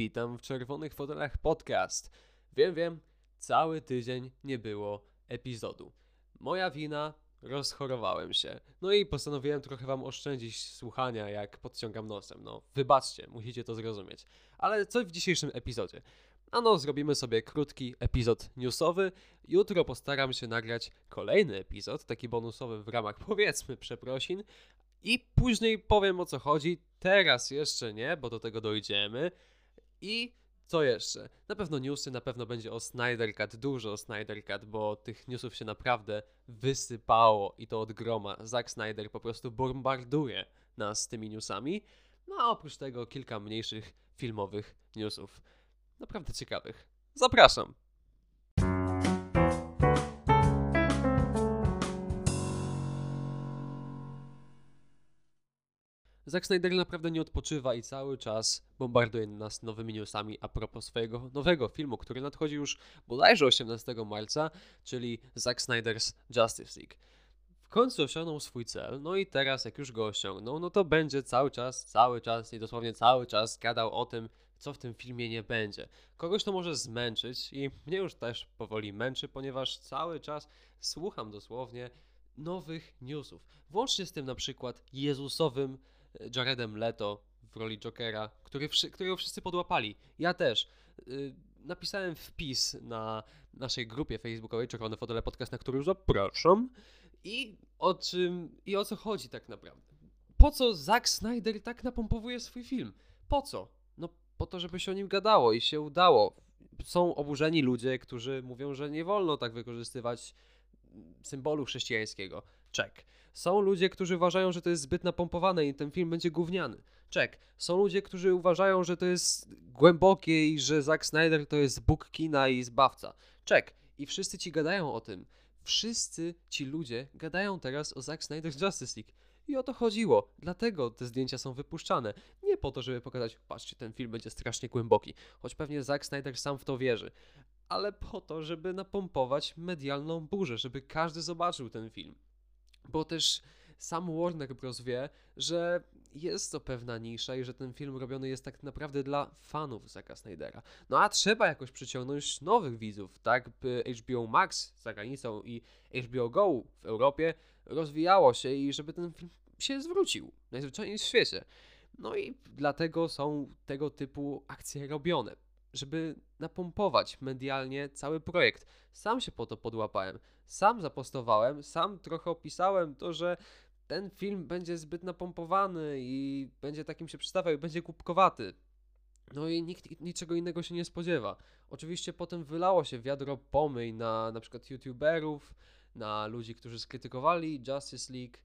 witam w Czerwonych Fotelach Podcast. Wiem, wiem, cały tydzień nie było epizodu. Moja wina, rozchorowałem się. No i postanowiłem trochę wam oszczędzić słuchania, jak podciągam nosem. No, wybaczcie, musicie to zrozumieć. Ale co w dzisiejszym epizodzie? Ano, zrobimy sobie krótki epizod newsowy. Jutro postaram się nagrać kolejny epizod, taki bonusowy w ramach powiedzmy przeprosin. I później powiem o co chodzi. Teraz jeszcze nie, bo do tego dojdziemy. I co jeszcze? Na pewno newsy, na pewno będzie o Snyder Cut, dużo o Snyder Cut, bo tych newsów się naprawdę wysypało i to od groma. Zack Snyder po prostu bombarduje nas tymi newsami. No a oprócz tego kilka mniejszych filmowych newsów. Naprawdę ciekawych. Zapraszam! Zack Snyder naprawdę nie odpoczywa i cały czas bombarduje nas nowymi newsami a propos swojego nowego filmu, który nadchodzi już bodajże 18 marca, czyli Zack Snyder's Justice League. W końcu osiągnął swój cel, no i teraz jak już go osiągnął, no to będzie cały czas, cały czas i dosłownie cały czas gadał o tym, co w tym filmie nie będzie. Kogoś to może zmęczyć i mnie już też powoli męczy, ponieważ cały czas słucham dosłownie nowych newsów. Włącznie z tym na przykład Jezusowym Jaredem Leto w roli Jokera, który, którego wszyscy podłapali. Ja też. Yy, napisałem wpis na naszej grupie facebookowej Czerwone Fotele Podcast, na który zapraszam. I o czym, i o co chodzi tak naprawdę. Po co Zack Snyder tak napompowuje swój film? Po co? No po to, żeby się o nim gadało i się udało. Są oburzeni ludzie, którzy mówią, że nie wolno tak wykorzystywać symbolu chrześcijańskiego. Czek. Są ludzie, którzy uważają, że to jest zbyt napompowane i ten film będzie gówniany. Czek. Są ludzie, którzy uważają, że to jest głębokie i że Zack Snyder to jest Bóg kina i zbawca. Czek. I wszyscy ci gadają o tym. Wszyscy ci ludzie gadają teraz o Zack Snyder's Justice League. I o to chodziło. Dlatego te zdjęcia są wypuszczane. Nie po to, żeby pokazać, patrzcie, ten film będzie strasznie głęboki. Choć pewnie Zack Snyder sam w to wierzy. Ale po to, żeby napompować medialną burzę, żeby każdy zobaczył ten film bo też sam Warner Bros. wie, że jest to pewna nisza i że ten film robiony jest tak naprawdę dla fanów Zacka Snydera. No a trzeba jakoś przyciągnąć nowych widzów, tak by HBO Max za granicą i HBO Go w Europie rozwijało się i żeby ten film się zwrócił najzwyczajniej w świecie. No i dlatego są tego typu akcje robione żeby napompować medialnie cały projekt. Sam się po to podłapałem, sam zapostowałem, sam trochę opisałem to, że ten film będzie zbyt napompowany i będzie takim się przedstawiał i będzie kubkowaty. No i nikt niczego innego się nie spodziewa. Oczywiście potem wylało się wiadro pomyj na na przykład youtuberów, na ludzi, którzy skrytykowali Justice League,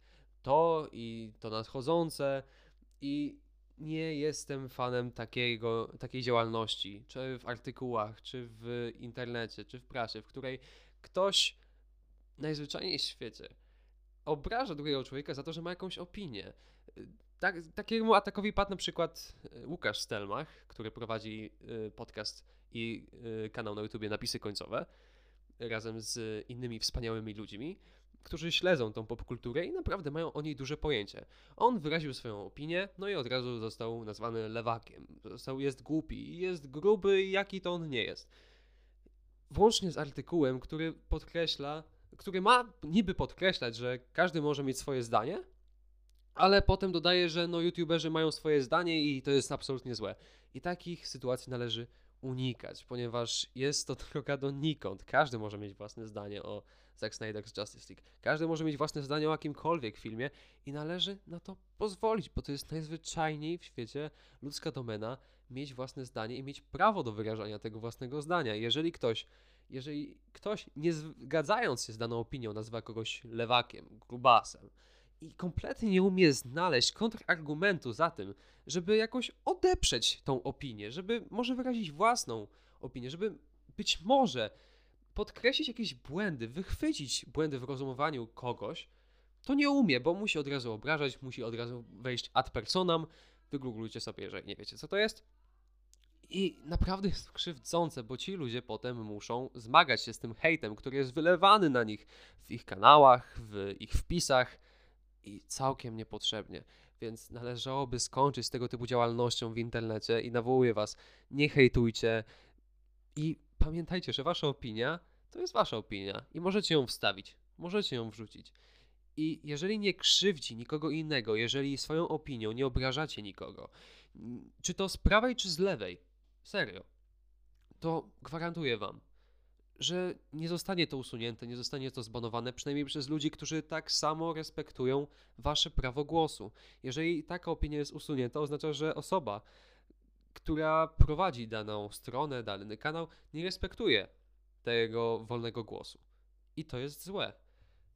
to i to nadchodzące i nie jestem fanem takiego, takiej działalności, czy w artykułach, czy w internecie, czy w prasie, w której ktoś najzwyczajniej w świecie obraża drugiego człowieka za to, że ma jakąś opinię. Tak, takiemu atakowi padł na przykład e, Łukasz Stelmach, który prowadzi e, podcast i e, kanał na YouTubie Napisy Końcowe razem z innymi wspaniałymi ludźmi którzy śledzą tą popkulturę i naprawdę mają o niej duże pojęcie. On wyraził swoją opinię, no i od razu został nazwany lewakiem. Został, jest głupi, jest gruby jaki to on nie jest. Włącznie z artykułem, który podkreśla, który ma niby podkreślać, że każdy może mieć swoje zdanie, ale potem dodaje, że no youtuberzy mają swoje zdanie i to jest absolutnie złe. I takich sytuacji należy unikać, ponieważ jest to droga donikąd. Każdy może mieć własne zdanie o Zack Snyder's Justice League. Każdy może mieć własne zdanie o jakimkolwiek filmie i należy na to pozwolić, bo to jest najzwyczajniej w świecie ludzka domena mieć własne zdanie i mieć prawo do wyrażania tego własnego zdania. Jeżeli ktoś, jeżeli ktoś nie zgadzając się z daną opinią nazywa kogoś lewakiem, grubasem, i kompletnie nie umie znaleźć kontrargumentu za tym, żeby jakoś odeprzeć tą opinię, żeby może wyrazić własną opinię, żeby być może podkreślić jakieś błędy, wychwycić błędy w rozumowaniu kogoś, to nie umie, bo musi od razu obrażać, musi od razu wejść ad personam. Wygooglujcie sobie, jeżeli nie wiecie, co to jest. I naprawdę jest krzywdzące, bo ci ludzie potem muszą zmagać się z tym hejtem, który jest wylewany na nich w ich kanałach, w ich wpisach i całkiem niepotrzebnie. Więc należałoby skończyć z tego typu działalnością w internecie i nawołuję was, nie hejtujcie i pamiętajcie, że wasza opinia to jest wasza opinia i możecie ją wstawić, możecie ją wrzucić. I jeżeli nie krzywdzi nikogo innego, jeżeli swoją opinią nie obrażacie nikogo, czy to z prawej, czy z lewej, serio, to gwarantuję wam, że nie zostanie to usunięte, nie zostanie to zbanowane, przynajmniej przez ludzi, którzy tak samo respektują wasze prawo głosu. Jeżeli taka opinia jest usunięta, oznacza, że osoba, która prowadzi daną stronę, dany kanał, nie respektuje tego wolnego głosu. I to jest złe.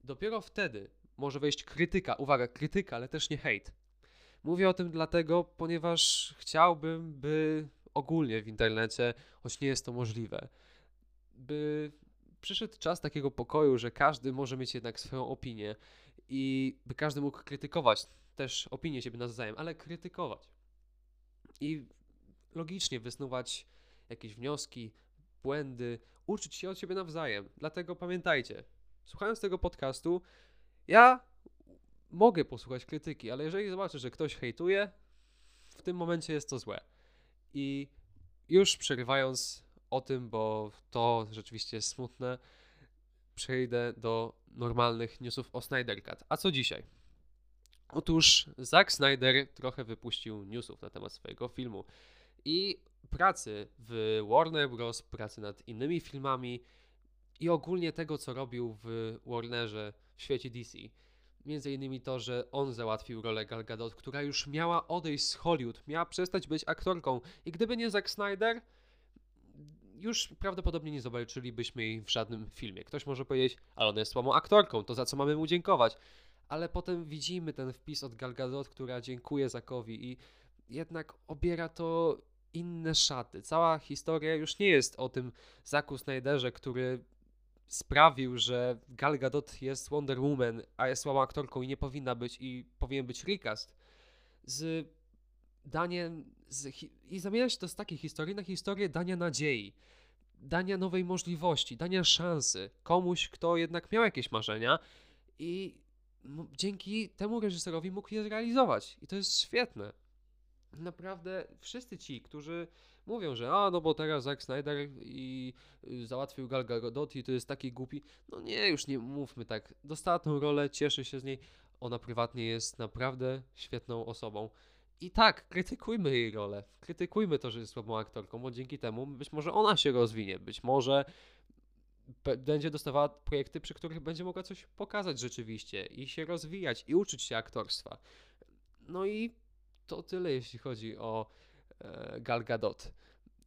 Dopiero wtedy może wejść krytyka, uwaga, krytyka, ale też nie hejt. Mówię o tym dlatego, ponieważ chciałbym, by ogólnie w internecie, choć nie jest to możliwe, by przyszedł czas takiego pokoju, że każdy może mieć jednak swoją opinię i by każdy mógł krytykować też opinię siebie nawzajem, ale krytykować. I logicznie wysnuwać jakieś wnioski, błędy, uczyć się od siebie nawzajem. Dlatego pamiętajcie, słuchając tego podcastu, ja mogę posłuchać krytyki, ale jeżeli zobaczę, że ktoś hejtuje, w tym momencie jest to złe. I już przerywając o tym, bo to rzeczywiście jest smutne, przejdę do normalnych newsów o Snyder Cut. A co dzisiaj? Otóż Zack Snyder trochę wypuścił newsów na temat swojego filmu i pracy w Warner Bros., pracy nad innymi filmami i ogólnie tego, co robił w Warnerze w świecie DC. Między innymi to, że on załatwił rolę Gal Gadot, która już miała odejść z Hollywood, miała przestać być aktorką i gdyby nie Zack Snyder, już prawdopodobnie nie zobaczylibyśmy jej w żadnym filmie. Ktoś może powiedzieć, ale ona jest słabą aktorką, to za co mamy mu dziękować? Ale potem widzimy ten wpis od Gal Gadot, która dziękuję Zakowi i jednak obiera to inne szaty. Cała historia już nie jest o tym Zaku Snyderze, który sprawił, że Gal Gadot jest Wonder Woman, a jest słabą aktorką i nie powinna być i powinien być recast. Z daniem z, i zamienia się to z takiej historii na historię dania nadziei, dania nowej możliwości, dania szansy komuś, kto jednak miał jakieś marzenia i dzięki temu reżyserowi mógł je zrealizować. I to jest świetne. Naprawdę wszyscy ci, którzy mówią, że a no bo teraz Zack Snyder i y, załatwił Gal Gadot i to jest taki głupi. No nie, już nie mówmy tak. Dostała tą rolę, cieszy się z niej. Ona prywatnie jest naprawdę świetną osobą. I tak, krytykujmy jej rolę. Krytykujmy to, że jest słabą aktorką, bo dzięki temu być może ona się rozwinie, być może będzie dostawała projekty, przy których będzie mogła coś pokazać rzeczywiście i się rozwijać i uczyć się aktorstwa. No i to tyle, jeśli chodzi o e, Gal Gadot.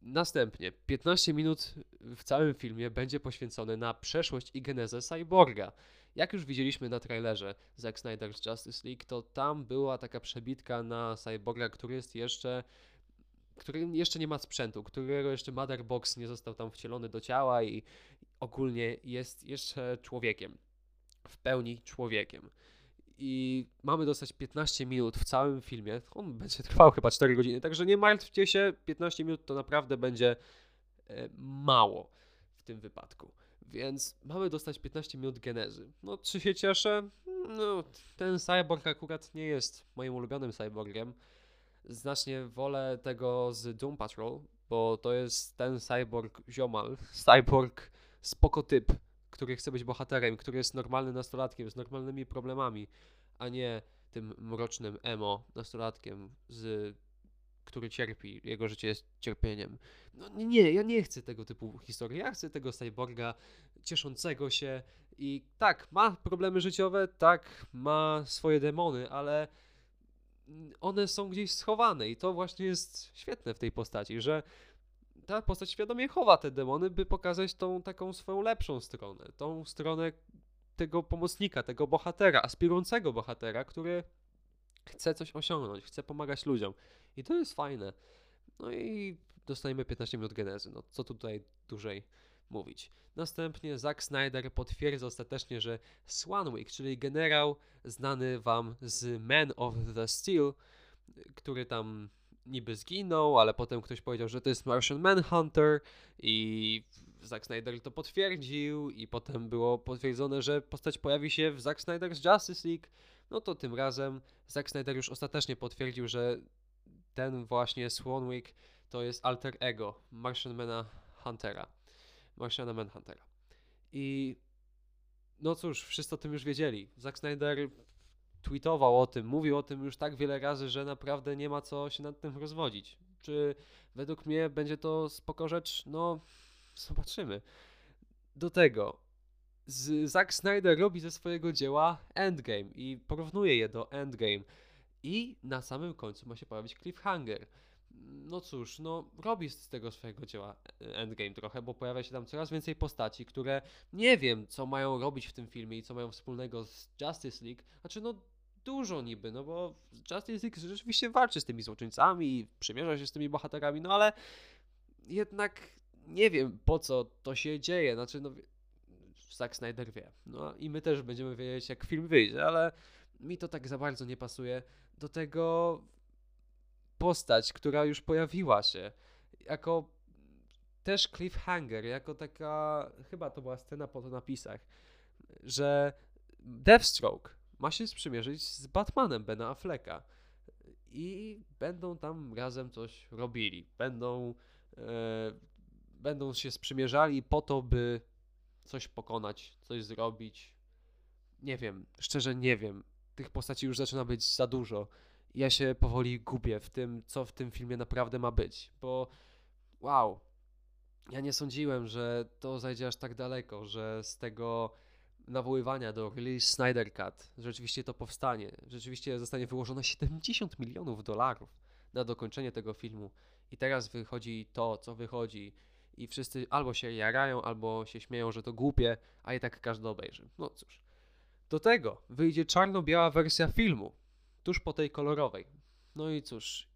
Następnie 15 minut w całym filmie będzie poświęcone na przeszłość i genezę Cyborga. Jak już widzieliśmy na trailerze Zack Snyder's Justice League, to tam była taka przebitka na Cyborga, który jest jeszcze który jeszcze nie ma sprzętu, którego jeszcze Motherbox nie został tam wcielony do ciała i ogólnie jest jeszcze człowiekiem. W pełni człowiekiem. I mamy dostać 15 minut w całym filmie. On będzie trwał chyba 4 godziny, także nie martwcie się, 15 minut to naprawdę będzie e, mało w tym wypadku. Więc mamy dostać 15 minut genezy. No, czy się cieszę? No, ten cyborg akurat nie jest moim ulubionym cyborgiem. Znacznie wolę tego z Doom Patrol, bo to jest ten cyborg ziomal, cyborg spoko typ, który chce być bohaterem, który jest normalnym nastolatkiem, z normalnymi problemami, a nie tym mrocznym emo nastolatkiem z który cierpi, jego życie jest cierpieniem. No nie, ja nie chcę tego typu historii. Ja chcę tego cyborga cieszącego się i tak, ma problemy życiowe, tak, ma swoje demony, ale one są gdzieś schowane i to właśnie jest świetne w tej postaci, że ta postać świadomie chowa te demony, by pokazać tą taką swoją lepszą stronę, tą stronę tego pomocnika, tego bohatera, aspirującego bohatera, który chce coś osiągnąć, chce pomagać ludziom. I to jest fajne. No i dostajemy 15 minut genezy. No co tutaj dłużej mówić. Następnie Zack Snyder potwierdza ostatecznie, że Swanwick, czyli generał znany wam z Man of the Steel, który tam niby zginął, ale potem ktoś powiedział, że to jest Martian Manhunter i Zack Snyder to potwierdził i potem było potwierdzone, że postać pojawi się w Zack Snyder's Justice League. no to tym razem Zack Snyder już ostatecznie potwierdził, że ten właśnie Swanwick to jest alter ego Martianmana Huntera. Martiana Manhuntera. I no cóż, wszyscy o tym już wiedzieli. Zack Snyder tweetował o tym, mówił o tym już tak wiele razy, że naprawdę nie ma co się nad tym rozwodzić. Czy według mnie będzie to spoko rzecz? No, zobaczymy. Do tego, z Zack Snyder robi ze swojego dzieła Endgame i porównuje je do Endgame. I na samym końcu ma się pojawić cliffhanger. No cóż, no robi z tego swojego dzieła Endgame trochę, bo pojawia się tam coraz więcej postaci, które nie wiem, co mają robić w tym filmie i co mają wspólnego z Justice League. Znaczy, no dużo niby, no bo Justice League rzeczywiście walczy z tymi złoczyńcami i przymierza się z tymi bohaterami, no ale jednak nie wiem po co to się dzieje. Znaczy, no Zack Snyder wie. No i my też będziemy wiedzieć, jak film wyjdzie, ale mi to tak za bardzo nie pasuje do tego postać, która już pojawiła się jako też cliffhanger, jako taka, chyba to była scena po napisach, że Deathstroke ma się sprzymierzyć z Batmanem Bena Afflecka i będą tam razem coś robili. Będą, e, będą się sprzymierzali po to, by coś pokonać, coś zrobić. Nie wiem, szczerze nie wiem. Tych postaci już zaczyna być za dużo. Ja się powoli gubię w tym, co w tym filmie naprawdę ma być, bo wow, ja nie sądziłem, że to zajdzie aż tak daleko, że z tego nawoływania do release Snyder Cut rzeczywiście to powstanie. Rzeczywiście zostanie wyłożone 70 milionów dolarów na dokończenie tego filmu. I teraz wychodzi to, co wychodzi i wszyscy albo się jarają, albo się śmieją, że to głupie, a i tak każdy obejrzy. No cóż. Do tego wyjdzie czarno-biała wersja filmu, tuż po tej kolorowej. No i cóż,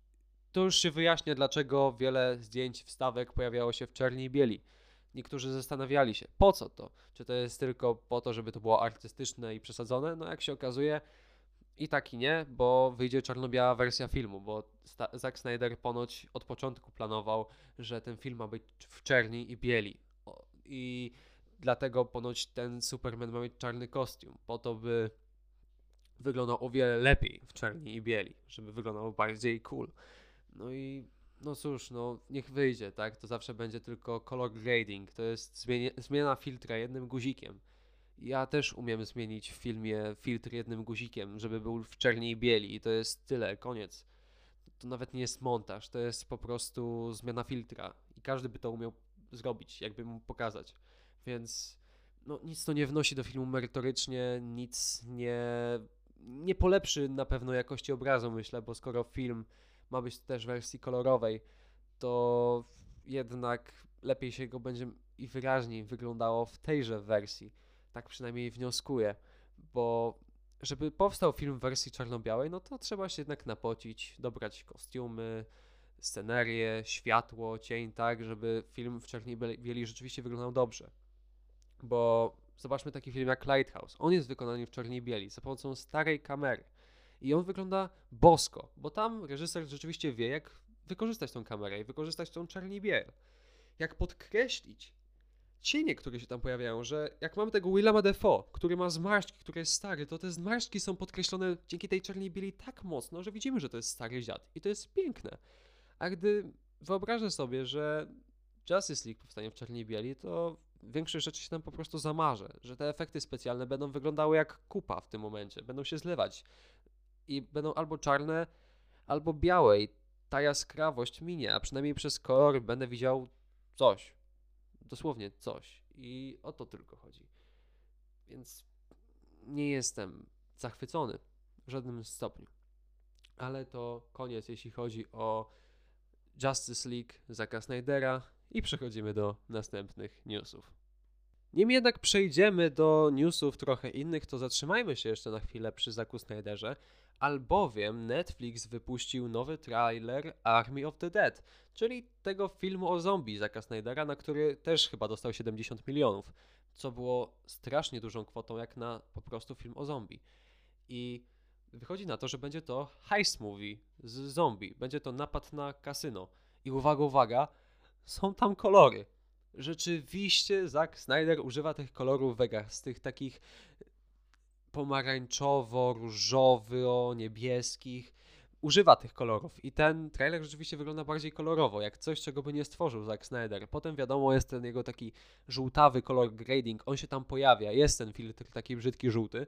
to już się wyjaśnia, dlaczego wiele zdjęć, wstawek pojawiało się w czerni i bieli. Niektórzy zastanawiali się, po co to? Czy to jest tylko po to, żeby to było artystyczne i przesadzone? No jak się okazuje, i tak i nie, bo wyjdzie czarno-biała wersja filmu, bo Zack Snyder ponoć od początku planował, że ten film ma być w czerni i bieli. I dlatego ponoć ten Superman ma mieć czarny kostium, po to by wyglądał o wiele lepiej w czerni i bieli, żeby wyglądał bardziej cool. No i no cóż, no niech wyjdzie, tak? To zawsze będzie tylko color grading, to jest zmiana filtra jednym guzikiem. Ja też umiem zmienić w filmie filtr jednym guzikiem, żeby był w czerni i bieli i to jest tyle, koniec. To nawet nie jest montaż, to jest po prostu zmiana filtra i każdy by to umiał zrobić, jakby mu pokazać. Więc no, nic to nie wnosi do filmu merytorycznie, nic nie, nie polepszy na pewno jakości obrazu, myślę, bo skoro film ma być też w wersji kolorowej, to jednak lepiej się go będzie i wyraźniej wyglądało w tejże wersji tak przynajmniej wnioskuję, bo żeby powstał film w wersji czarno-białej, no to trzeba się jednak napocić, dobrać kostiumy, scenerię, światło, cień, tak, żeby film w czerni bieli rzeczywiście wyglądał dobrze. Bo zobaczmy taki film jak Lighthouse. On jest wykonany w czerni bieli za pomocą starej kamery. I on wygląda bosko, bo tam reżyser rzeczywiście wie, jak wykorzystać tą kamerę i wykorzystać tą czerni biel. Jak podkreślić cienie, które się tam pojawiają, że jak mamy tego Willama Defoe, który ma zmarszczki, który jest stary, to te zmarszczki są podkreślone dzięki tej czarnej bieli tak mocno, że widzimy, że to jest stary dziad. I to jest piękne. A gdy wyobrażę sobie, że Justice League powstanie w czarnej bieli, to większość rzeczy się tam po prostu zamarzę, że te efekty specjalne będą wyglądały jak kupa w tym momencie, będą się zlewać i będą albo czarne, albo białe i ta jaskrawość minie, a przynajmniej przez kolor będę widział coś, dosłownie coś. I o to tylko chodzi. Więc nie jestem zachwycony w żadnym stopniu. Ale to koniec, jeśli chodzi o Justice League Zacka Snydera i przechodzimy do następnych newsów. Nim jednak przejdziemy do newsów trochę innych, to zatrzymajmy się jeszcze na chwilę przy Zacku Snyderze, albowiem Netflix wypuścił nowy trailer Army of the Dead, czyli tego filmu o zombie Zacka Snydera, na który też chyba dostał 70 milionów, co było strasznie dużą kwotą jak na po prostu film o zombie. I wychodzi na to, że będzie to heist movie z zombie, będzie to napad na kasyno. I uwaga, uwaga, są tam kolory. Rzeczywiście Zack Snyder używa tych kolorów Vegas, tych takich pomarańczowo-różowo-niebieskich. Używa tych kolorów i ten trailer rzeczywiście wygląda bardziej kolorowo, jak coś, czego by nie stworzył Zack Snyder. Potem wiadomo, jest ten jego taki żółtawy kolor grading, on się tam pojawia, jest ten filtr taki brzydki żółty,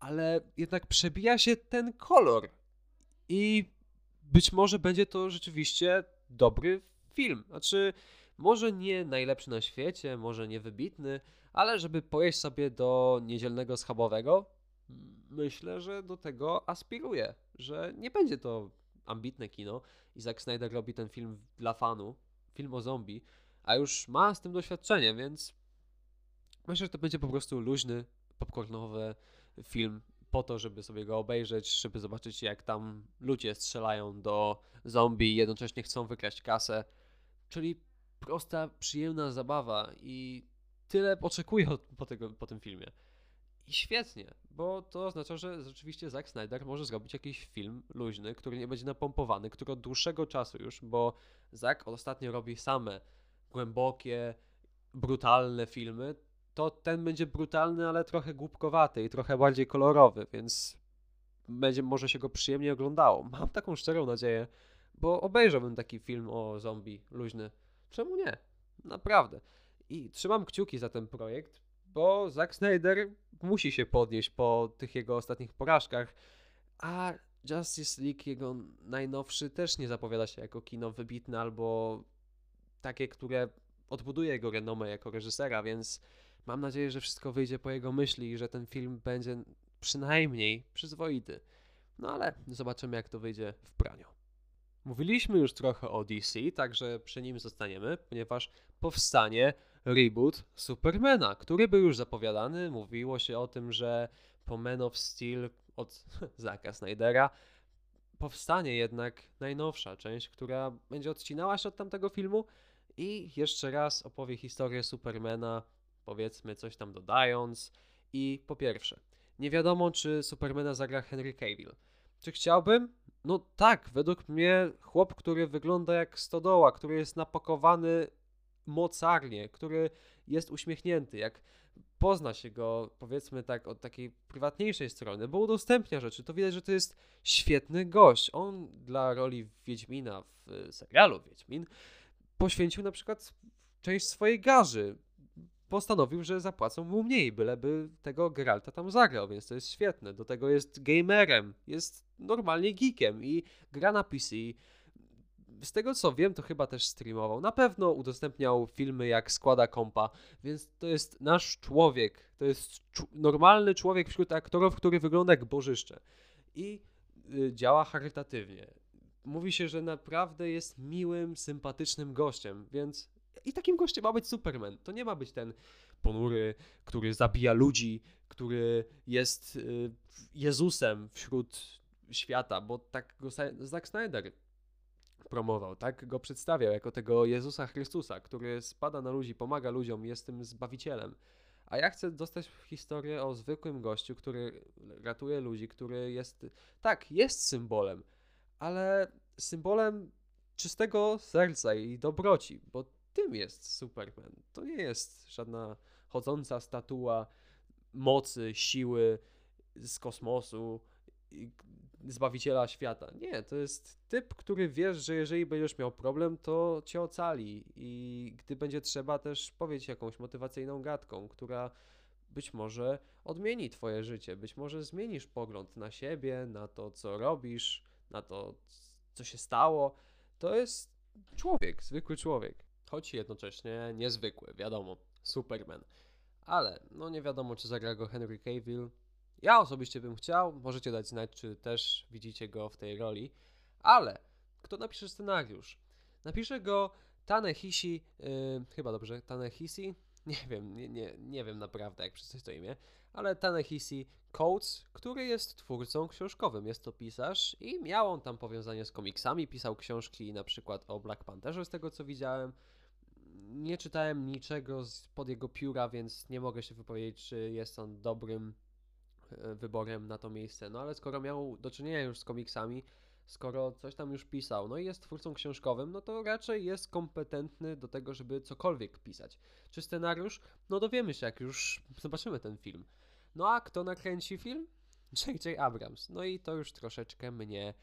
ale jednak przebija się ten kolor i być może będzie to rzeczywiście dobry film. Znaczy, może nie najlepszy na świecie, może nie wybitny, ale żeby pojeść sobie do niedzielnego schabowego, myślę, że do tego aspiruje, że nie będzie to ambitne kino i Zack Snyder robi ten film dla fanu, film o zombie, a już ma z tym doświadczenie, więc myślę, że to będzie po prostu luźny, popcornowy film po to, żeby sobie go obejrzeć, żeby zobaczyć jak tam ludzie strzelają do zombie jednocześnie chcą wykraść kasę. Czyli prosta, przyjemna zabawa i tyle oczekuję po, tego, po tym filmie. I świetnie, bo to oznacza, że rzeczywiście Zack Snyder może zrobić jakiś film luźny, który nie będzie napompowany, który od dłuższego czasu już, bo Zack ostatnio robi same głębokie, brutalne filmy, to ten będzie brutalny, ale trochę głupkowaty i trochę bardziej kolorowy, więc będzie może się go przyjemnie oglądało. Mam taką szczerą nadzieję, bo obejrzałbym taki film o zombie luźny. Czemu nie? Naprawdę. I trzymam kciuki za ten projekt, bo Zack Snyder musi się podnieść po tych jego ostatnich porażkach, a Justice League, jego najnowszy, też nie zapowiada się jako kino wybitne albo takie, które odbuduje jego renomę jako reżysera, więc mam nadzieję, że wszystko wyjdzie po jego myśli i że ten film będzie przynajmniej przyzwoity. No ale zobaczymy, jak to wyjdzie w praniu. Mówiliśmy już trochę o DC, także przy nim zostaniemy, ponieważ powstanie reboot Supermana, który był już zapowiadany. Mówiło się o tym, że po Man of Steel od Zacka Snydera powstanie jednak najnowsza część, która będzie odcinała się od tamtego filmu i jeszcze raz opowie historię Supermana, powiedzmy coś tam dodając. I po pierwsze, nie wiadomo, czy Supermana zagra Henry Cavill. Czy chciałbym? No tak, według mnie chłop, który wygląda jak stodoła, który jest napakowany mocarnie, który jest uśmiechnięty, jak pozna się go, powiedzmy tak, od takiej prywatniejszej strony, bo udostępnia rzeczy, to widać, że to jest świetny gość. On dla roli Wiedźmina w serialu Wiedźmin poświęcił na przykład część swojej garzy. Postanowił, że zapłacą mu mniej, byleby tego Geralta tam zagrał, więc to jest świetne. Do tego jest gamerem, jest normalnie geekiem i gra na PC, z tego co wiem, to chyba też streamował. Na pewno udostępniał filmy, jak składa kompa, więc to jest nasz człowiek. To jest normalny człowiek wśród aktorów, który wygląda jak bożyszcze. I y, działa charytatywnie. Mówi się, że naprawdę jest miłym, sympatycznym gościem, więc i takim gościem ma być Superman. To nie ma być ten ponury, który zabija ludzi, który jest y, Jezusem wśród świata, bo tak go Zack Snyder promował, tak go przedstawiał jako tego Jezusa Chrystusa, który spada na ludzi, pomaga ludziom, jest tym zbawicielem. A ja chcę dostać historię o zwykłym gościu, który ratuje ludzi, który jest, tak, jest symbolem, ale symbolem czystego serca i dobroci, bo tym jest Superman. To nie jest żadna chodząca statua mocy, siły z kosmosu, zbawiciela świata. Nie, to jest typ, który wiesz, że jeżeli będziesz miał problem, to cię ocali i gdy będzie trzeba też powiedzieć jakąś motywacyjną gadką, która być może odmieni twoje życie, być może zmienisz pogląd na siebie, na to, co robisz, na to, co się stało. To jest człowiek, zwykły człowiek, choć jednocześnie niezwykły, wiadomo, Superman. Ale no nie wiadomo, czy zagra go Henry Cavill, ja osobiście bym chciał, możecie dać znać, czy też widzicie go w tej roli, ale kto napisze scenariusz? Napisze go Tanehishi, yy, chyba dobrze, Tanehisi? Nie wiem, nie, nie, nie wiem naprawdę, jak przeczytać to imię, ale Tanehisi Coates, który jest twórcą książkowym, jest to pisarz i miał on tam powiązanie z komiksami, pisał książki na przykład o Black Pantherze, z tego co widziałem. Nie czytałem niczego pod jego pióra, więc nie mogę się wypowiedzieć, czy jest on dobrym wyborem na to miejsce. No ale skoro miał do czynienia już z komiksami, skoro coś tam już pisał, no i jest twórcą książkowym, no to raczej jest kompetentny do tego, żeby cokolwiek pisać. Czy scenariusz? No dowiemy się, jak już zobaczymy ten film. No a kto nakręci film? J.J. Abrams. No i to już troszeczkę mnie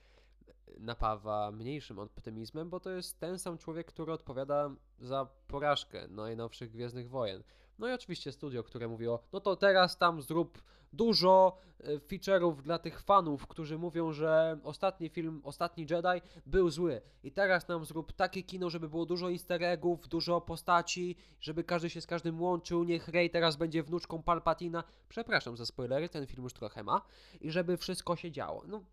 napawa mniejszym optymizmem, bo to jest ten sam człowiek, który odpowiada za porażkę najnowszych Gwiezdnych Wojen. No i oczywiście studio, które mówiło, no to teraz tam zrób dużo e, feature'ów dla tych fanów, którzy mówią, że ostatni film, ostatni Jedi był zły. I teraz nam zrób takie kino, żeby było dużo easter eggów, dużo postaci, żeby każdy się z każdym łączył, niech Rey teraz będzie wnuczką Palpatina. Przepraszam za spoilery, ten film już trochę ma. I żeby wszystko się działo. No,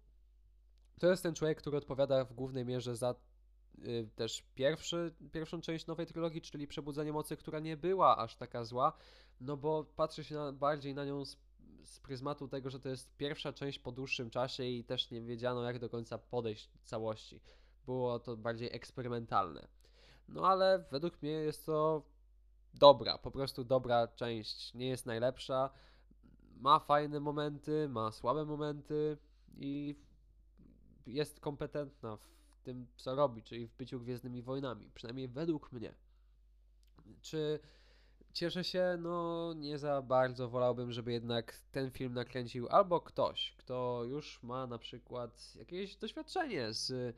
to jest ten człowiek, który odpowiada w głównej mierze za też pierwszy, pierwszą część nowej trylogii, czyli Przebudzenie Mocy, która nie była aż taka zła, no bo patrzy się na, bardziej na nią z, z pryzmatu tego, że to jest pierwsza część po dłuższym czasie i też nie wiedziano jak do końca podejść całości. Było to bardziej eksperymentalne. No ale według mnie jest to dobra, po prostu dobra część. Nie jest najlepsza, ma fajne momenty, ma słabe momenty i jest kompetentna w tym, co robi, czyli w byciu Gwiezdnymi Wojnami, przynajmniej według mnie. Czy cieszę się? No, nie za bardzo. Wolałbym, żeby jednak ten film nakręcił albo ktoś, kto już ma na przykład jakieś doświadczenie z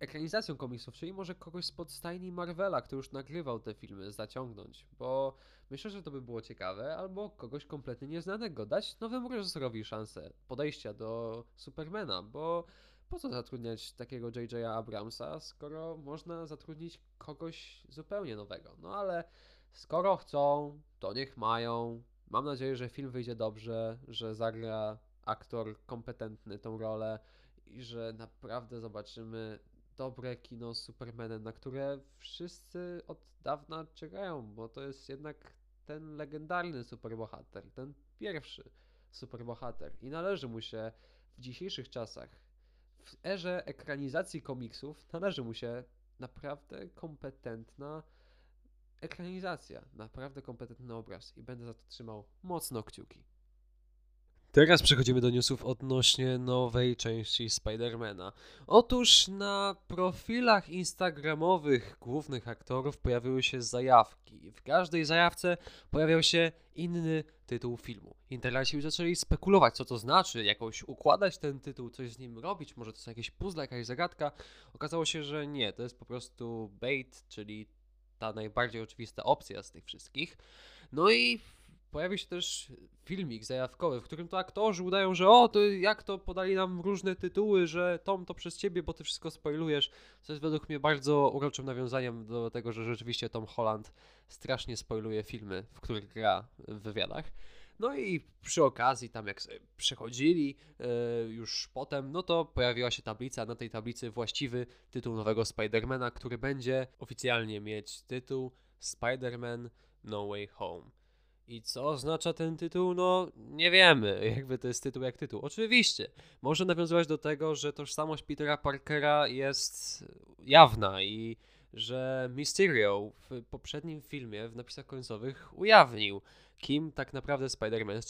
ekranizacją komiksów, czyli może kogoś spod stajni Marvela, kto już nagrywał te filmy, zaciągnąć, bo myślę, że to by było ciekawe, albo kogoś kompletnie nieznanego, dać nowemu reżyserowi szansę podejścia do Supermana, bo po co zatrudniać takiego J.J. Abramsa, skoro można zatrudnić kogoś zupełnie nowego. No ale skoro chcą, to niech mają. Mam nadzieję, że film wyjdzie dobrze, że zagra aktor kompetentny tą rolę i że naprawdę zobaczymy dobre kino z Supermanem, na które wszyscy od dawna czekają, bo to jest jednak ten legendarny superbohater, ten pierwszy superbohater i należy mu się w dzisiejszych czasach w erze ekranizacji komiksów należy mu się naprawdę kompetentna ekranizacja, naprawdę kompetentny obraz i będę za to trzymał mocno kciuki. Teraz przechodzimy do newsów odnośnie nowej części Spidermana. Otóż na profilach instagramowych głównych aktorów pojawiły się zajawki. W każdej zajawce pojawiał się inny tytuł filmu. Internaci zaczęli spekulować, co to znaczy, jakoś układać ten tytuł, coś z nim robić, może to są jakieś puzzle, jakaś zagadka. Okazało się, że nie, to jest po prostu bait, czyli ta najbardziej oczywista opcja z tych wszystkich. No i pojawi się też filmik zajawkowy, w którym to aktorzy udają, że o, to jak to podali nam różne tytuły, że Tom to przez ciebie, bo ty wszystko spoilujesz, co jest według mnie bardzo uroczym nawiązaniem do tego, że rzeczywiście Tom Holland strasznie spoiluje filmy, w których gra w wywiadach. No i przy okazji, tam jak przechodzili yy, już potem, no to pojawiła się tablica, na tej tablicy właściwy tytuł nowego Spidermana, który będzie oficjalnie mieć tytuł Spider-Man No Way Home. I co oznacza ten tytuł? No, nie wiemy. Jakby to jest tytuł jak tytuł. Oczywiście, może nawiązywać do tego, że tożsamość Petera Parkera jest jawna i że Mysterio w poprzednim filmie, w napisach końcowych, ujawnił, kim tak naprawdę Spider-Man,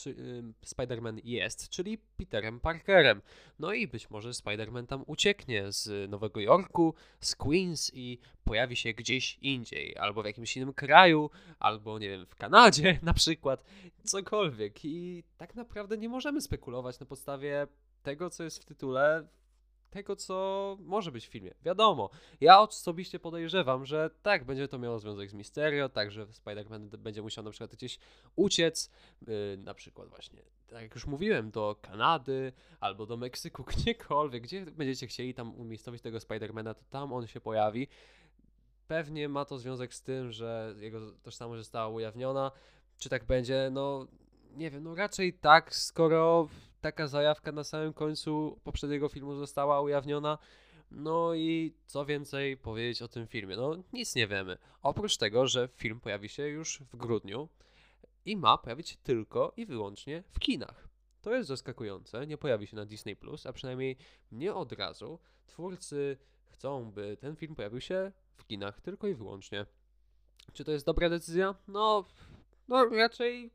Spider jest, czyli Peterem Parkerem. No i być może Spider-Man tam ucieknie z Nowego Jorku, z Queens i pojawi się gdzieś indziej, albo w jakimś innym kraju, albo nie wiem, w Kanadzie na przykład, cokolwiek. I tak naprawdę nie możemy spekulować na podstawie tego, co jest w tytule, tego, co może być w filmie. Wiadomo, ja osobiście podejrzewam, że tak, będzie to miało związek z Mysterio, tak, że Spider-Man będzie musiał na przykład gdzieś uciec, yy, na przykład właśnie, tak jak już mówiłem, do Kanady albo do Meksyku, gdziekolwiek, gdzie będziecie chcieli tam umiejscowić tego Spider-Mana, to tam on się pojawi. Pewnie ma to związek z tym, że jego tożsamość została ujawniona. Czy tak będzie? No, nie wiem, no raczej tak, skoro taka zajawka na samym końcu poprzedniego filmu została ujawniona. No i co więcej powiedzieć o tym filmie? No nic nie wiemy. Oprócz tego, że film pojawi się już w grudniu i ma pojawić się tylko i wyłącznie w kinach. To jest zaskakujące, nie pojawi się na Disney a przynajmniej nie od razu. Twórcy chcą, by ten film pojawił się w kinach tylko i wyłącznie. Czy to jest dobra decyzja? No, no raczej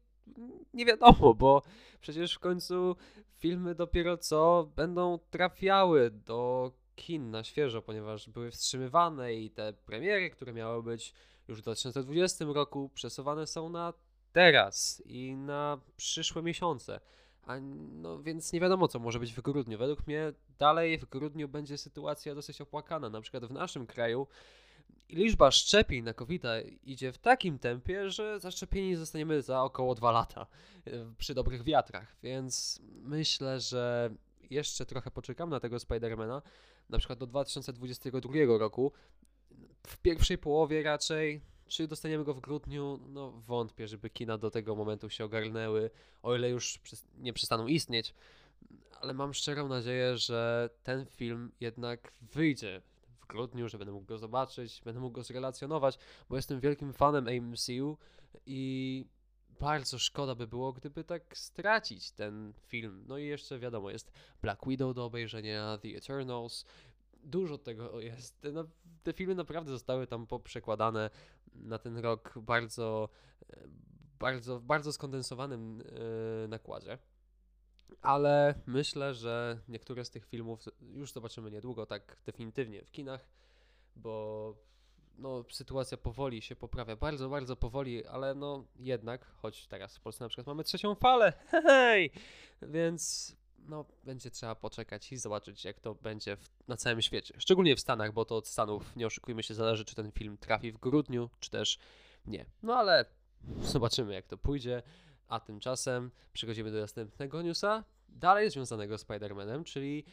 nie wiadomo, bo przecież w końcu filmy dopiero co będą trafiały do kin na świeżo, ponieważ były wstrzymywane i te premiery, które miały być już w 2020 roku, przesuwane są na teraz i na przyszłe miesiące. A no więc nie wiadomo, co może być w grudniu. Według mnie dalej w grudniu będzie sytuacja dosyć opłakana. Na przykład w naszym kraju liczba szczepień na covid idzie w takim tempie, że zaszczepieni zostaniemy za około 2 lata e, przy dobrych wiatrach. Więc myślę, że jeszcze trochę poczekam na tego Spidermana, na przykład do 2022 roku. W pierwszej połowie raczej czy dostaniemy go w grudniu? No wątpię, żeby kina do tego momentu się ogarnęły, o ile już nie przestaną istnieć. Ale mam szczerą nadzieję, że ten film jednak wyjdzie w grudniu, że będę mógł go zobaczyć, będę mógł go zrelacjonować, bo jestem wielkim fanem MCU i bardzo szkoda by było, gdyby tak stracić ten film. No i jeszcze wiadomo, jest Black Widow do obejrzenia, The Eternals, dużo tego jest. No, te filmy naprawdę zostały tam poprzekładane na ten rok bardzo, bardzo, bardzo skondensowanym yy, nakładzie. Ale myślę, że niektóre z tych filmów już zobaczymy niedługo, tak definitywnie w kinach, bo no, sytuacja powoli się poprawia, bardzo, bardzo powoli, ale no jednak, choć teraz w Polsce na przykład mamy trzecią falę, hej, więc no, będzie trzeba poczekać i zobaczyć, jak to będzie w, na całym świecie. Szczególnie w Stanach, bo to od Stanów, nie oszukujmy się, zależy, czy ten film trafi w grudniu, czy też nie. No ale zobaczymy, jak to pójdzie. A tymczasem przechodzimy do następnego newsa, dalej związanego z Spider-Manem, czyli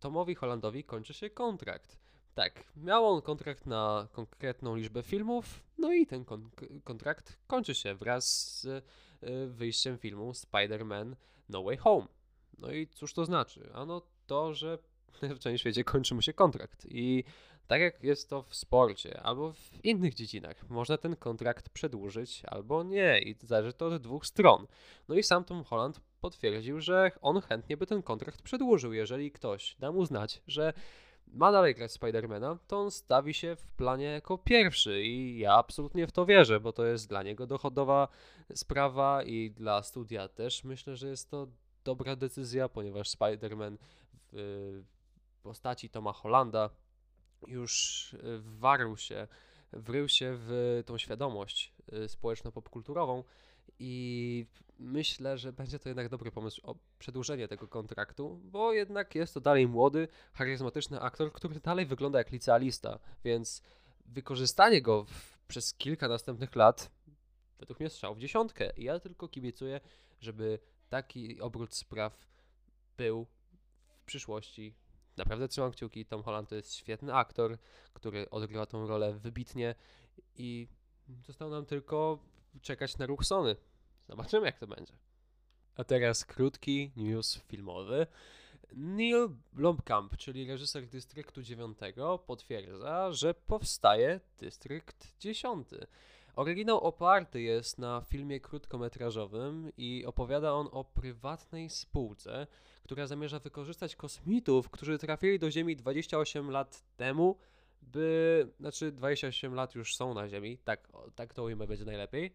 Tomowi Hollandowi kończy się kontrakt. Tak, miał on kontrakt na konkretną liczbę filmów, no i ten kon kontrakt kończy się wraz z y, wyjściem filmu Spider-Man No Way Home. No i cóż to znaczy? Ano to, że w całym świecie kończy mu się kontrakt. I tak jak jest to w sporcie albo w innych dziedzinach, można ten kontrakt przedłużyć albo nie i zależy to od dwóch stron. No i sam Tom Holland potwierdził, że on chętnie by ten kontrakt przedłużył, jeżeli ktoś da mu znać, że ma dalej grać Spidermana, to on stawi się w planie jako pierwszy i ja absolutnie w to wierzę, bo to jest dla niego dochodowa sprawa i dla studia też myślę, że jest to dobra decyzja, ponieważ Spider-Man w postaci Toma Hollanda już wwarł się, wrył się w tą świadomość y, społeczno-popkulturową i myślę, że będzie to jednak dobry pomysł o przedłużenie tego kontraktu, bo jednak jest to dalej młody, charyzmatyczny aktor, który dalej wygląda jak licealista, więc wykorzystanie go w, przez kilka następnych lat według mnie strzał w dziesiątkę. I ja tylko kibicuję, żeby taki obrót spraw był w przyszłości. Naprawdę trzymam kciuki. Tom Holland to jest świetny aktor, który odgrywa tą rolę wybitnie i zostało nam tylko czekać na ruch Sony. Zobaczymy, jak to będzie. A teraz krótki news filmowy. Neil Blomkamp, czyli reżyser Dystryktu 9, potwierdza, że powstaje Dystrykt 10. Oryginał oparty jest na filmie krótkometrażowym i opowiada on o prywatnej spółce, która zamierza wykorzystać kosmitów, którzy trafili do Ziemi 28 lat temu, by, znaczy 28 lat już są na Ziemi, tak, tak to ujmę będzie najlepiej,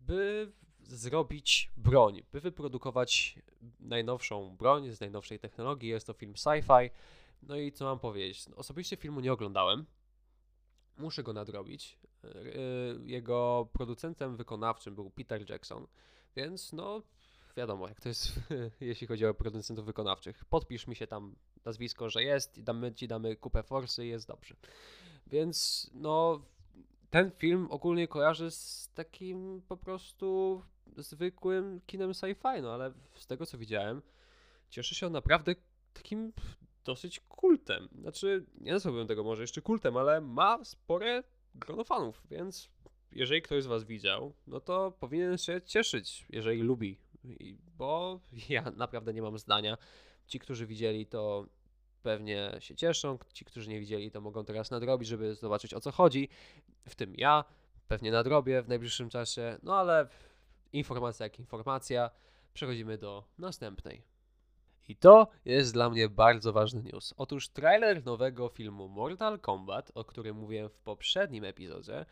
by zrobić broń, by wyprodukować najnowszą broń z najnowszej technologii. Jest to film sci-fi. No i co mam powiedzieć? Osobiście filmu nie oglądałem. Muszę go nadrobić. E, jego producentem wykonawczym był Peter Jackson, więc no wiadomo, jak to jest, jeśli chodzi o producentów wykonawczych. Podpisz mi się tam nazwisko, że jest, i damy, ci damy kupę forsy i jest dobrze. Więc no, ten film ogólnie kojarzy z takim po prostu zwykłym kinem sci-fi, no ale z tego co widziałem, cieszy się on naprawdę takim dosyć kultem. Znaczy, nie nazwałbym tego może jeszcze kultem, ale ma spore grono fanów, więc jeżeli ktoś z was widział, no to powinien się cieszyć, jeżeli lubi, bo ja naprawdę nie mam zdania. Ci, którzy widzieli, to pewnie się cieszą, ci, którzy nie widzieli, to mogą teraz nadrobić, żeby zobaczyć o co chodzi, w tym ja, pewnie nadrobię w najbliższym czasie, no ale informacja jak informacja, przechodzimy do następnej. I to jest dla mnie bardzo ważny news. Otóż trailer nowego filmu Mortal Kombat, o którym mówiłem w poprzednim epizodzie,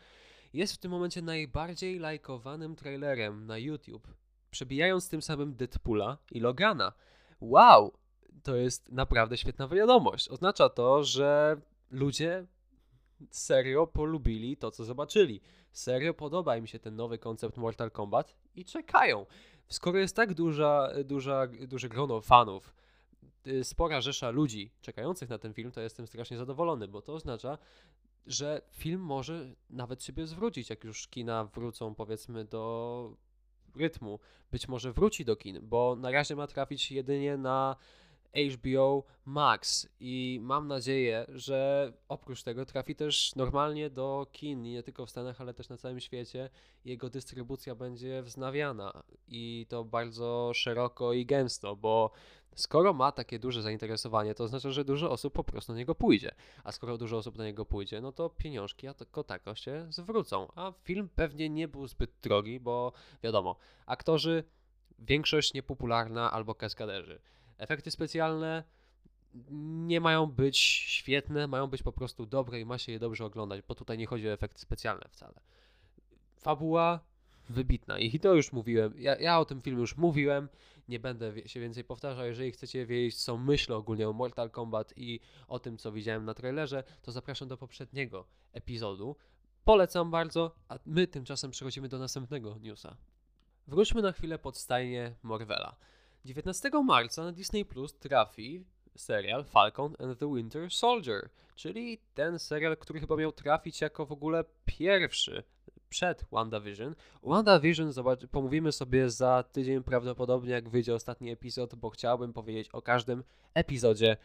jest w tym momencie najbardziej lajkowanym trailerem na YouTube, przebijając tym samym Deadpoola i Logana. Wow! To jest naprawdę świetna wiadomość. Oznacza to, że ludzie serio polubili to, co zobaczyli. Serio podoba im się ten nowy koncept Mortal Kombat i czekają. Skoro jest tak duża, duża, duże grono fanów, y, spora rzesza ludzi czekających na ten film, to jestem strasznie zadowolony, bo to oznacza, że film może nawet siebie zwrócić, jak już kina wrócą powiedzmy do rytmu. Być może wróci do kin, bo na razie ma trafić jedynie na HBO Max i mam nadzieję, że oprócz tego trafi też normalnie do kin, nie tylko w Stanach, ale też na całym świecie. Jego dystrybucja będzie wznawiana i to bardzo szeroko i gęsto, bo skoro ma takie duże zainteresowanie, to oznacza, że dużo osób po prostu na niego pójdzie. A skoro dużo osób na niego pójdzie, no to pieniążki tylko tako się zwrócą. A film pewnie nie był zbyt drogi, bo wiadomo, aktorzy większość niepopularna albo kaskaderzy. Efekty specjalne nie mają być świetne, mają być po prostu dobre i ma się je dobrze oglądać, bo tutaj nie chodzi o efekty specjalne wcale. Fabuła wybitna i to już mówiłem. Ja, ja o tym filmie już mówiłem, nie będę się więcej powtarzał. Jeżeli chcecie wiedzieć, co myślę ogólnie o Mortal Kombat i o tym, co widziałem na trailerze, to zapraszam do poprzedniego epizodu. Polecam bardzo, a my tymczasem przechodzimy do następnego newsa. Wróćmy na chwilę pod stajnię Marvela. 19 marca na Disney Plus trafi serial Falcon and the Winter Soldier, czyli ten serial, który chyba miał trafić jako w ogóle pierwszy przed WandaVision. WandaVision zobacz, pomówimy sobie za tydzień prawdopodobnie, jak wyjdzie ostatni epizod, bo chciałbym powiedzieć o każdym epizodzie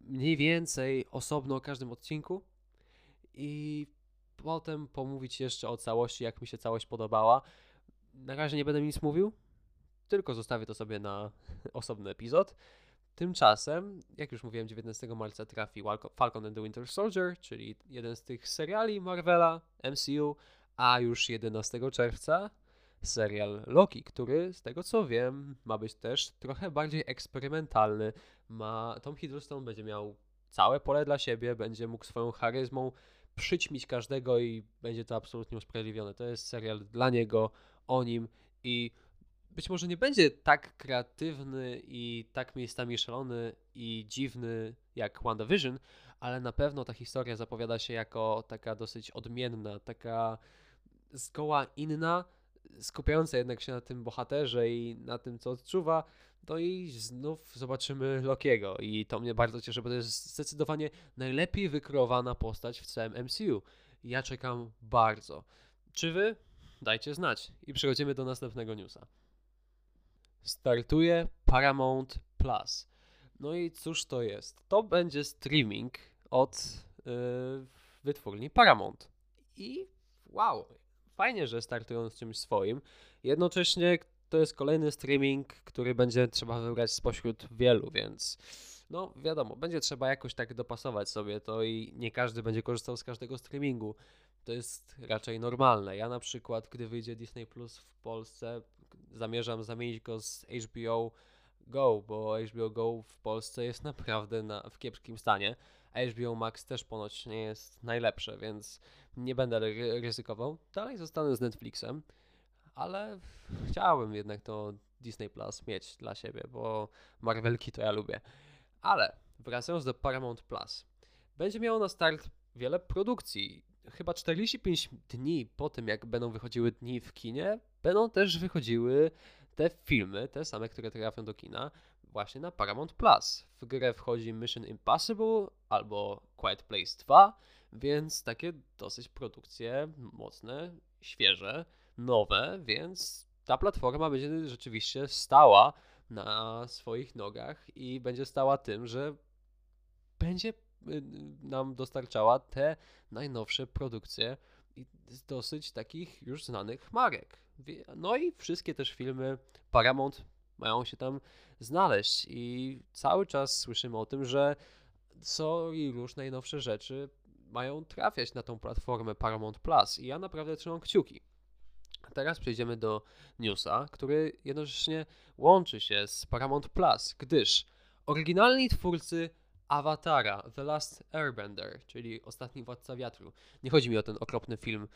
mniej więcej osobno o każdym odcinku i potem pomówić jeszcze o całości, jak mi się całość podobała. Na razie nie będę nic mówił, tylko zostawię to sobie na osobny epizod. Tymczasem, jak już mówiłem, 19 marca trafi Falcon and the Winter Soldier, czyli jeden z tych seriali Marvela, MCU, a już 11 czerwca serial Loki, który z tego co wiem ma być też trochę bardziej eksperymentalny. Ma Tom Hiddleston będzie miał całe pole dla siebie, będzie mógł swoją charyzmą przyćmić każdego i będzie to absolutnie usprawiedliwione. To jest serial dla niego, o nim i być może nie będzie tak kreatywny i tak miejscami szalony i dziwny jak WandaVision, ale na pewno ta historia zapowiada się jako taka dosyć odmienna, taka zgoła inna, skupiająca jednak się na tym bohaterze i na tym, co odczuwa. No i znów zobaczymy Lokiego i to mnie bardzo cieszy, bo to jest zdecydowanie najlepiej wykreowana postać w całym MCU. Ja czekam bardzo. Czy wy? Dajcie znać. I przechodzimy do następnego newsa startuje Paramount Plus. No i cóż to jest? To będzie streaming od yy, wytwórni Paramount. I wow, fajnie, że startują z czymś swoim. Jednocześnie to jest kolejny streaming, który będzie trzeba wybrać spośród wielu, więc no wiadomo, będzie trzeba jakoś tak dopasować sobie to i nie każdy będzie korzystał z każdego streamingu. To jest raczej normalne. Ja na przykład, gdy wyjdzie Disney Plus w Polsce, zamierzam zamienić go z HBO Go, bo HBO Go w Polsce jest naprawdę na, w kiepskim stanie. HBO Max też ponoć nie jest najlepsze, więc nie będę ryzykował. Dalej zostanę z Netflixem, ale chciałbym jednak to Disney Plus mieć dla siebie, bo Marvelki to ja lubię. Ale wracając do Paramount Plus, będzie miało na start wiele produkcji. Chyba 45 dni po tym, jak będą wychodziły dni w kinie, będą też wychodziły te filmy, te same, które trafią do kina, właśnie na Paramount Plus. W grę wchodzi Mission Impossible albo Quiet Place 2, więc takie dosyć produkcje mocne, świeże, nowe, więc ta platforma będzie rzeczywiście stała na swoich nogach i będzie stała tym, że będzie nam dostarczała te najnowsze produkcje z dosyć takich już znanych marek. No i wszystkie też filmy Paramount mają się tam znaleźć i cały czas słyszymy o tym, że co i już najnowsze rzeczy mają trafiać na tą platformę Paramount Plus i ja naprawdę trzymam kciuki. Teraz przejdziemy do newsa, który jednocześnie łączy się z Paramount Plus, gdyż oryginalni twórcy Awatara, The Last Airbender, czyli Ostatni Władca Wiatru. Nie chodzi mi o ten okropny film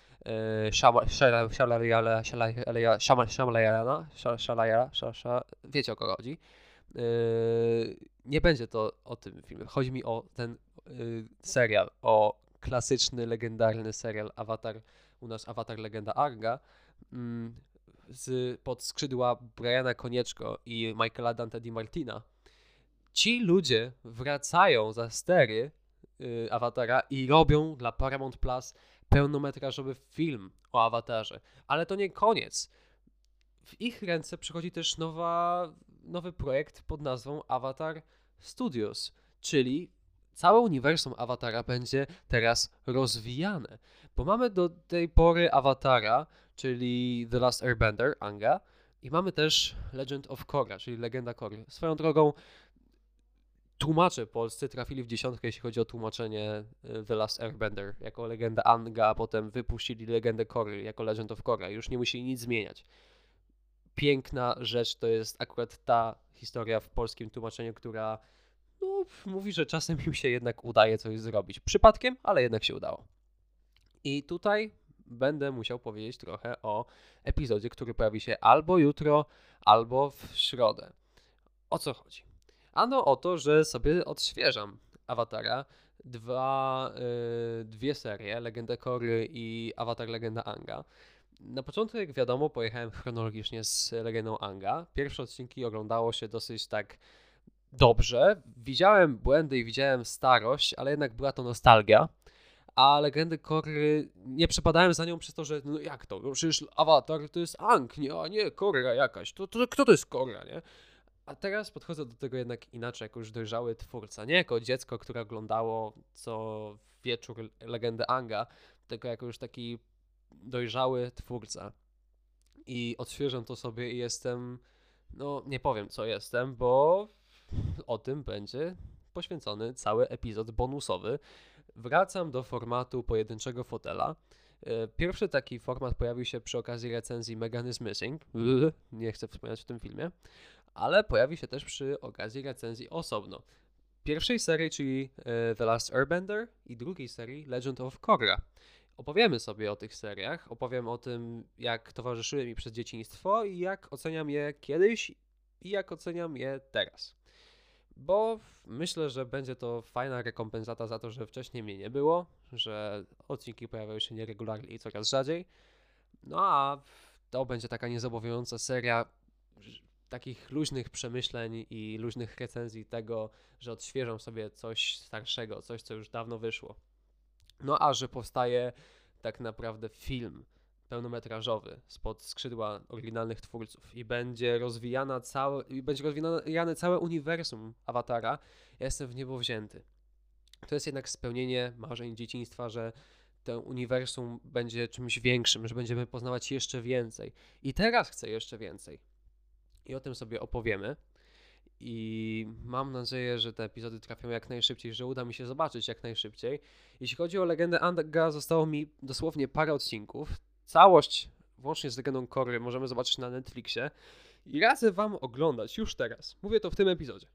Shamalayana, wiecie o kogo chodzi. E, nie będzie to o tym filmie. Chodzi mi o ten e, serial, o klasyczny, legendarny serial Avatar, u nas Avatar Legenda Arga, mm, z, pod skrzydła Briana Konieczko i Michaela Dante Di Martina. Ci ludzie wracają za stery y, Awatara i robią dla Paramount Plus pełnometrażowy film o Awatarze. Ale to nie koniec. W ich ręce przychodzi też nowa, nowy projekt pod nazwą Avatar Studios, czyli całe uniwersum Awatara będzie teraz rozwijane. Bo mamy do tej pory Awatara, czyli The Last Airbender, Anga, i mamy też Legend of Korra, czyli Legenda Korry. Swoją drogą tłumacze polscy trafili w dziesiątkę, jeśli chodzi o tłumaczenie y, The Last Airbender jako legenda Anga, a potem wypuścili legendę Korry jako Legend of Korra. Już nie musieli nic zmieniać. Piękna rzecz to jest akurat ta historia w polskim tłumaczeniu, która no, mówi, że czasem im się jednak udaje coś zrobić. Przypadkiem, ale jednak się udało. I tutaj będę musiał powiedzieć trochę o epizodzie, który pojawi się albo jutro, albo w środę. O co chodzi? Ano o to, że sobie odświeżam Awatara. Dwa, yy, dwie serie, Legenda Kory i Avatar Legenda Anga. Na początku, jak wiadomo, pojechałem chronologicznie z Legendą Anga. Pierwsze odcinki oglądało się dosyć tak dobrze. Widziałem błędy i widziałem starość, ale jednak była to nostalgia. A legendy Kory nie przepadałem za nią przez to, że no jak to? No przecież Avatar to jest Ang, nie, a nie Korra jakaś. To, to, kto to jest Korra, nie? A teraz podchodzę do tego jednak inaczej, jako już dojrzały twórca. Nie jako dziecko, które oglądało co wieczór legendę Anga, tylko jako już taki dojrzały twórca. I odświeżam to sobie i jestem, no nie powiem co jestem, bo o tym będzie poświęcony cały epizod bonusowy. Wracam do formatu pojedynczego fotela. E, pierwszy taki format pojawił się przy okazji recenzji Megan is Missing. Nie chcę wspomnieć o tym filmie, ale pojawi się też przy okazji recenzji osobno. Pierwszej serii, czyli e, The Last Airbender i drugiej serii Legend of Korra. Opowiemy sobie o tych seriach, opowiem o tym, jak towarzyszyły mi przez dzieciństwo i jak oceniam je kiedyś i jak oceniam je teraz bo myślę, że będzie to fajna rekompensata za to, że wcześniej mnie nie było, że odcinki pojawiają się nieregularnie i coraz rzadziej. No a to będzie taka niezobowiązująca seria takich luźnych przemyśleń i luźnych recenzji tego, że odświeżam sobie coś starszego, coś, co już dawno wyszło. No a że powstaje tak naprawdę film pełnometrażowy spod skrzydła oryginalnych twórców i będzie rozwijana całe, i będzie rozwijane całe uniwersum Awatara, ja jestem w niebo wzięty. To jest jednak spełnienie marzeń dzieciństwa, że to uniwersum będzie czymś większym, że będziemy poznawać jeszcze więcej. I teraz chcę jeszcze więcej. I o tym sobie opowiemy. I mam nadzieję, że te epizody trafią jak najszybciej, że uda mi się zobaczyć jak najszybciej. Jeśli chodzi o legendę Anga, zostało mi dosłownie parę odcinków całość, włącznie z Legendą Kory, możemy zobaczyć na Netflixie. I radzę wam oglądać już teraz. Mówię to w tym epizodzie.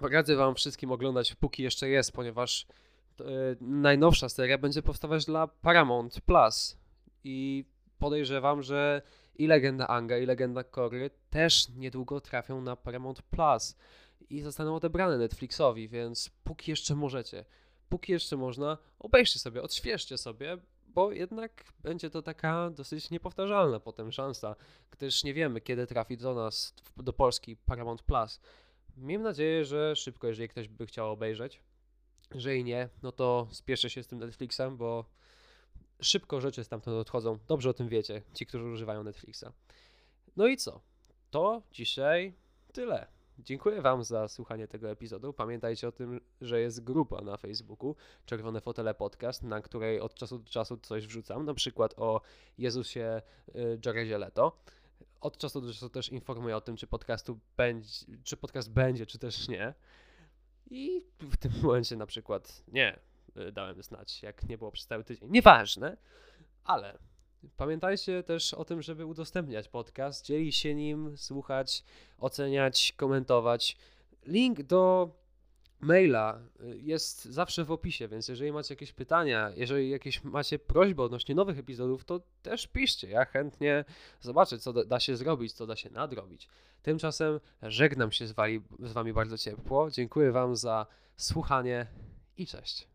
Radzę wam wszystkim oglądać, póki jeszcze jest, ponieważ e, najnowsza seria będzie powstawać dla Paramount Plus. I podejrzewam, że i Legenda Anga, i Legenda Kory też niedługo trafią na Paramount Plus i zostaną odebrane Netflixowi, więc póki jeszcze możecie, póki jeszcze można, obejrzcie sobie, odświeżcie sobie, bo jednak będzie to taka dosyć niepowtarzalna potem szansa, gdyż nie wiemy, kiedy trafi do nas, do Polski Paramount Plus. Miejmy nadzieję, że szybko, jeżeli ktoś by chciał obejrzeć. Jeżeli nie, no to spieszę się z tym Netflixem, bo szybko rzeczy stamtąd odchodzą. Dobrze o tym wiecie, ci, którzy używają Netflixa. No i co? To dzisiaj tyle. Dziękuję Wam za słuchanie tego epizodu. Pamiętajcie o tym, że jest grupa na Facebooku Czerwone Fotele Podcast, na której od czasu do czasu coś wrzucam, na przykład o Jezusie y, Jarezie Leto. Od czasu do czasu też informuję o tym, czy, podcastu będzie, czy podcast będzie, czy też nie. I w tym momencie na przykład nie y, dałem znać, jak nie było przez cały tydzień. Nieważne, ale Pamiętajcie też o tym, żeby udostępniać podcast, dzielić się nim, słuchać, oceniać, komentować. Link do maila y, jest zawsze w opisie, więc jeżeli macie jakieś pytania, jeżeli jakieś macie prośby odnośnie nowych epizodów, to też piszcie. Ja chętnie zobaczę, co da się zrobić, co da się nadrobić. Tymczasem żegnam się z z wami bardzo ciepło. Dziękuję Wam za słuchanie i cześć.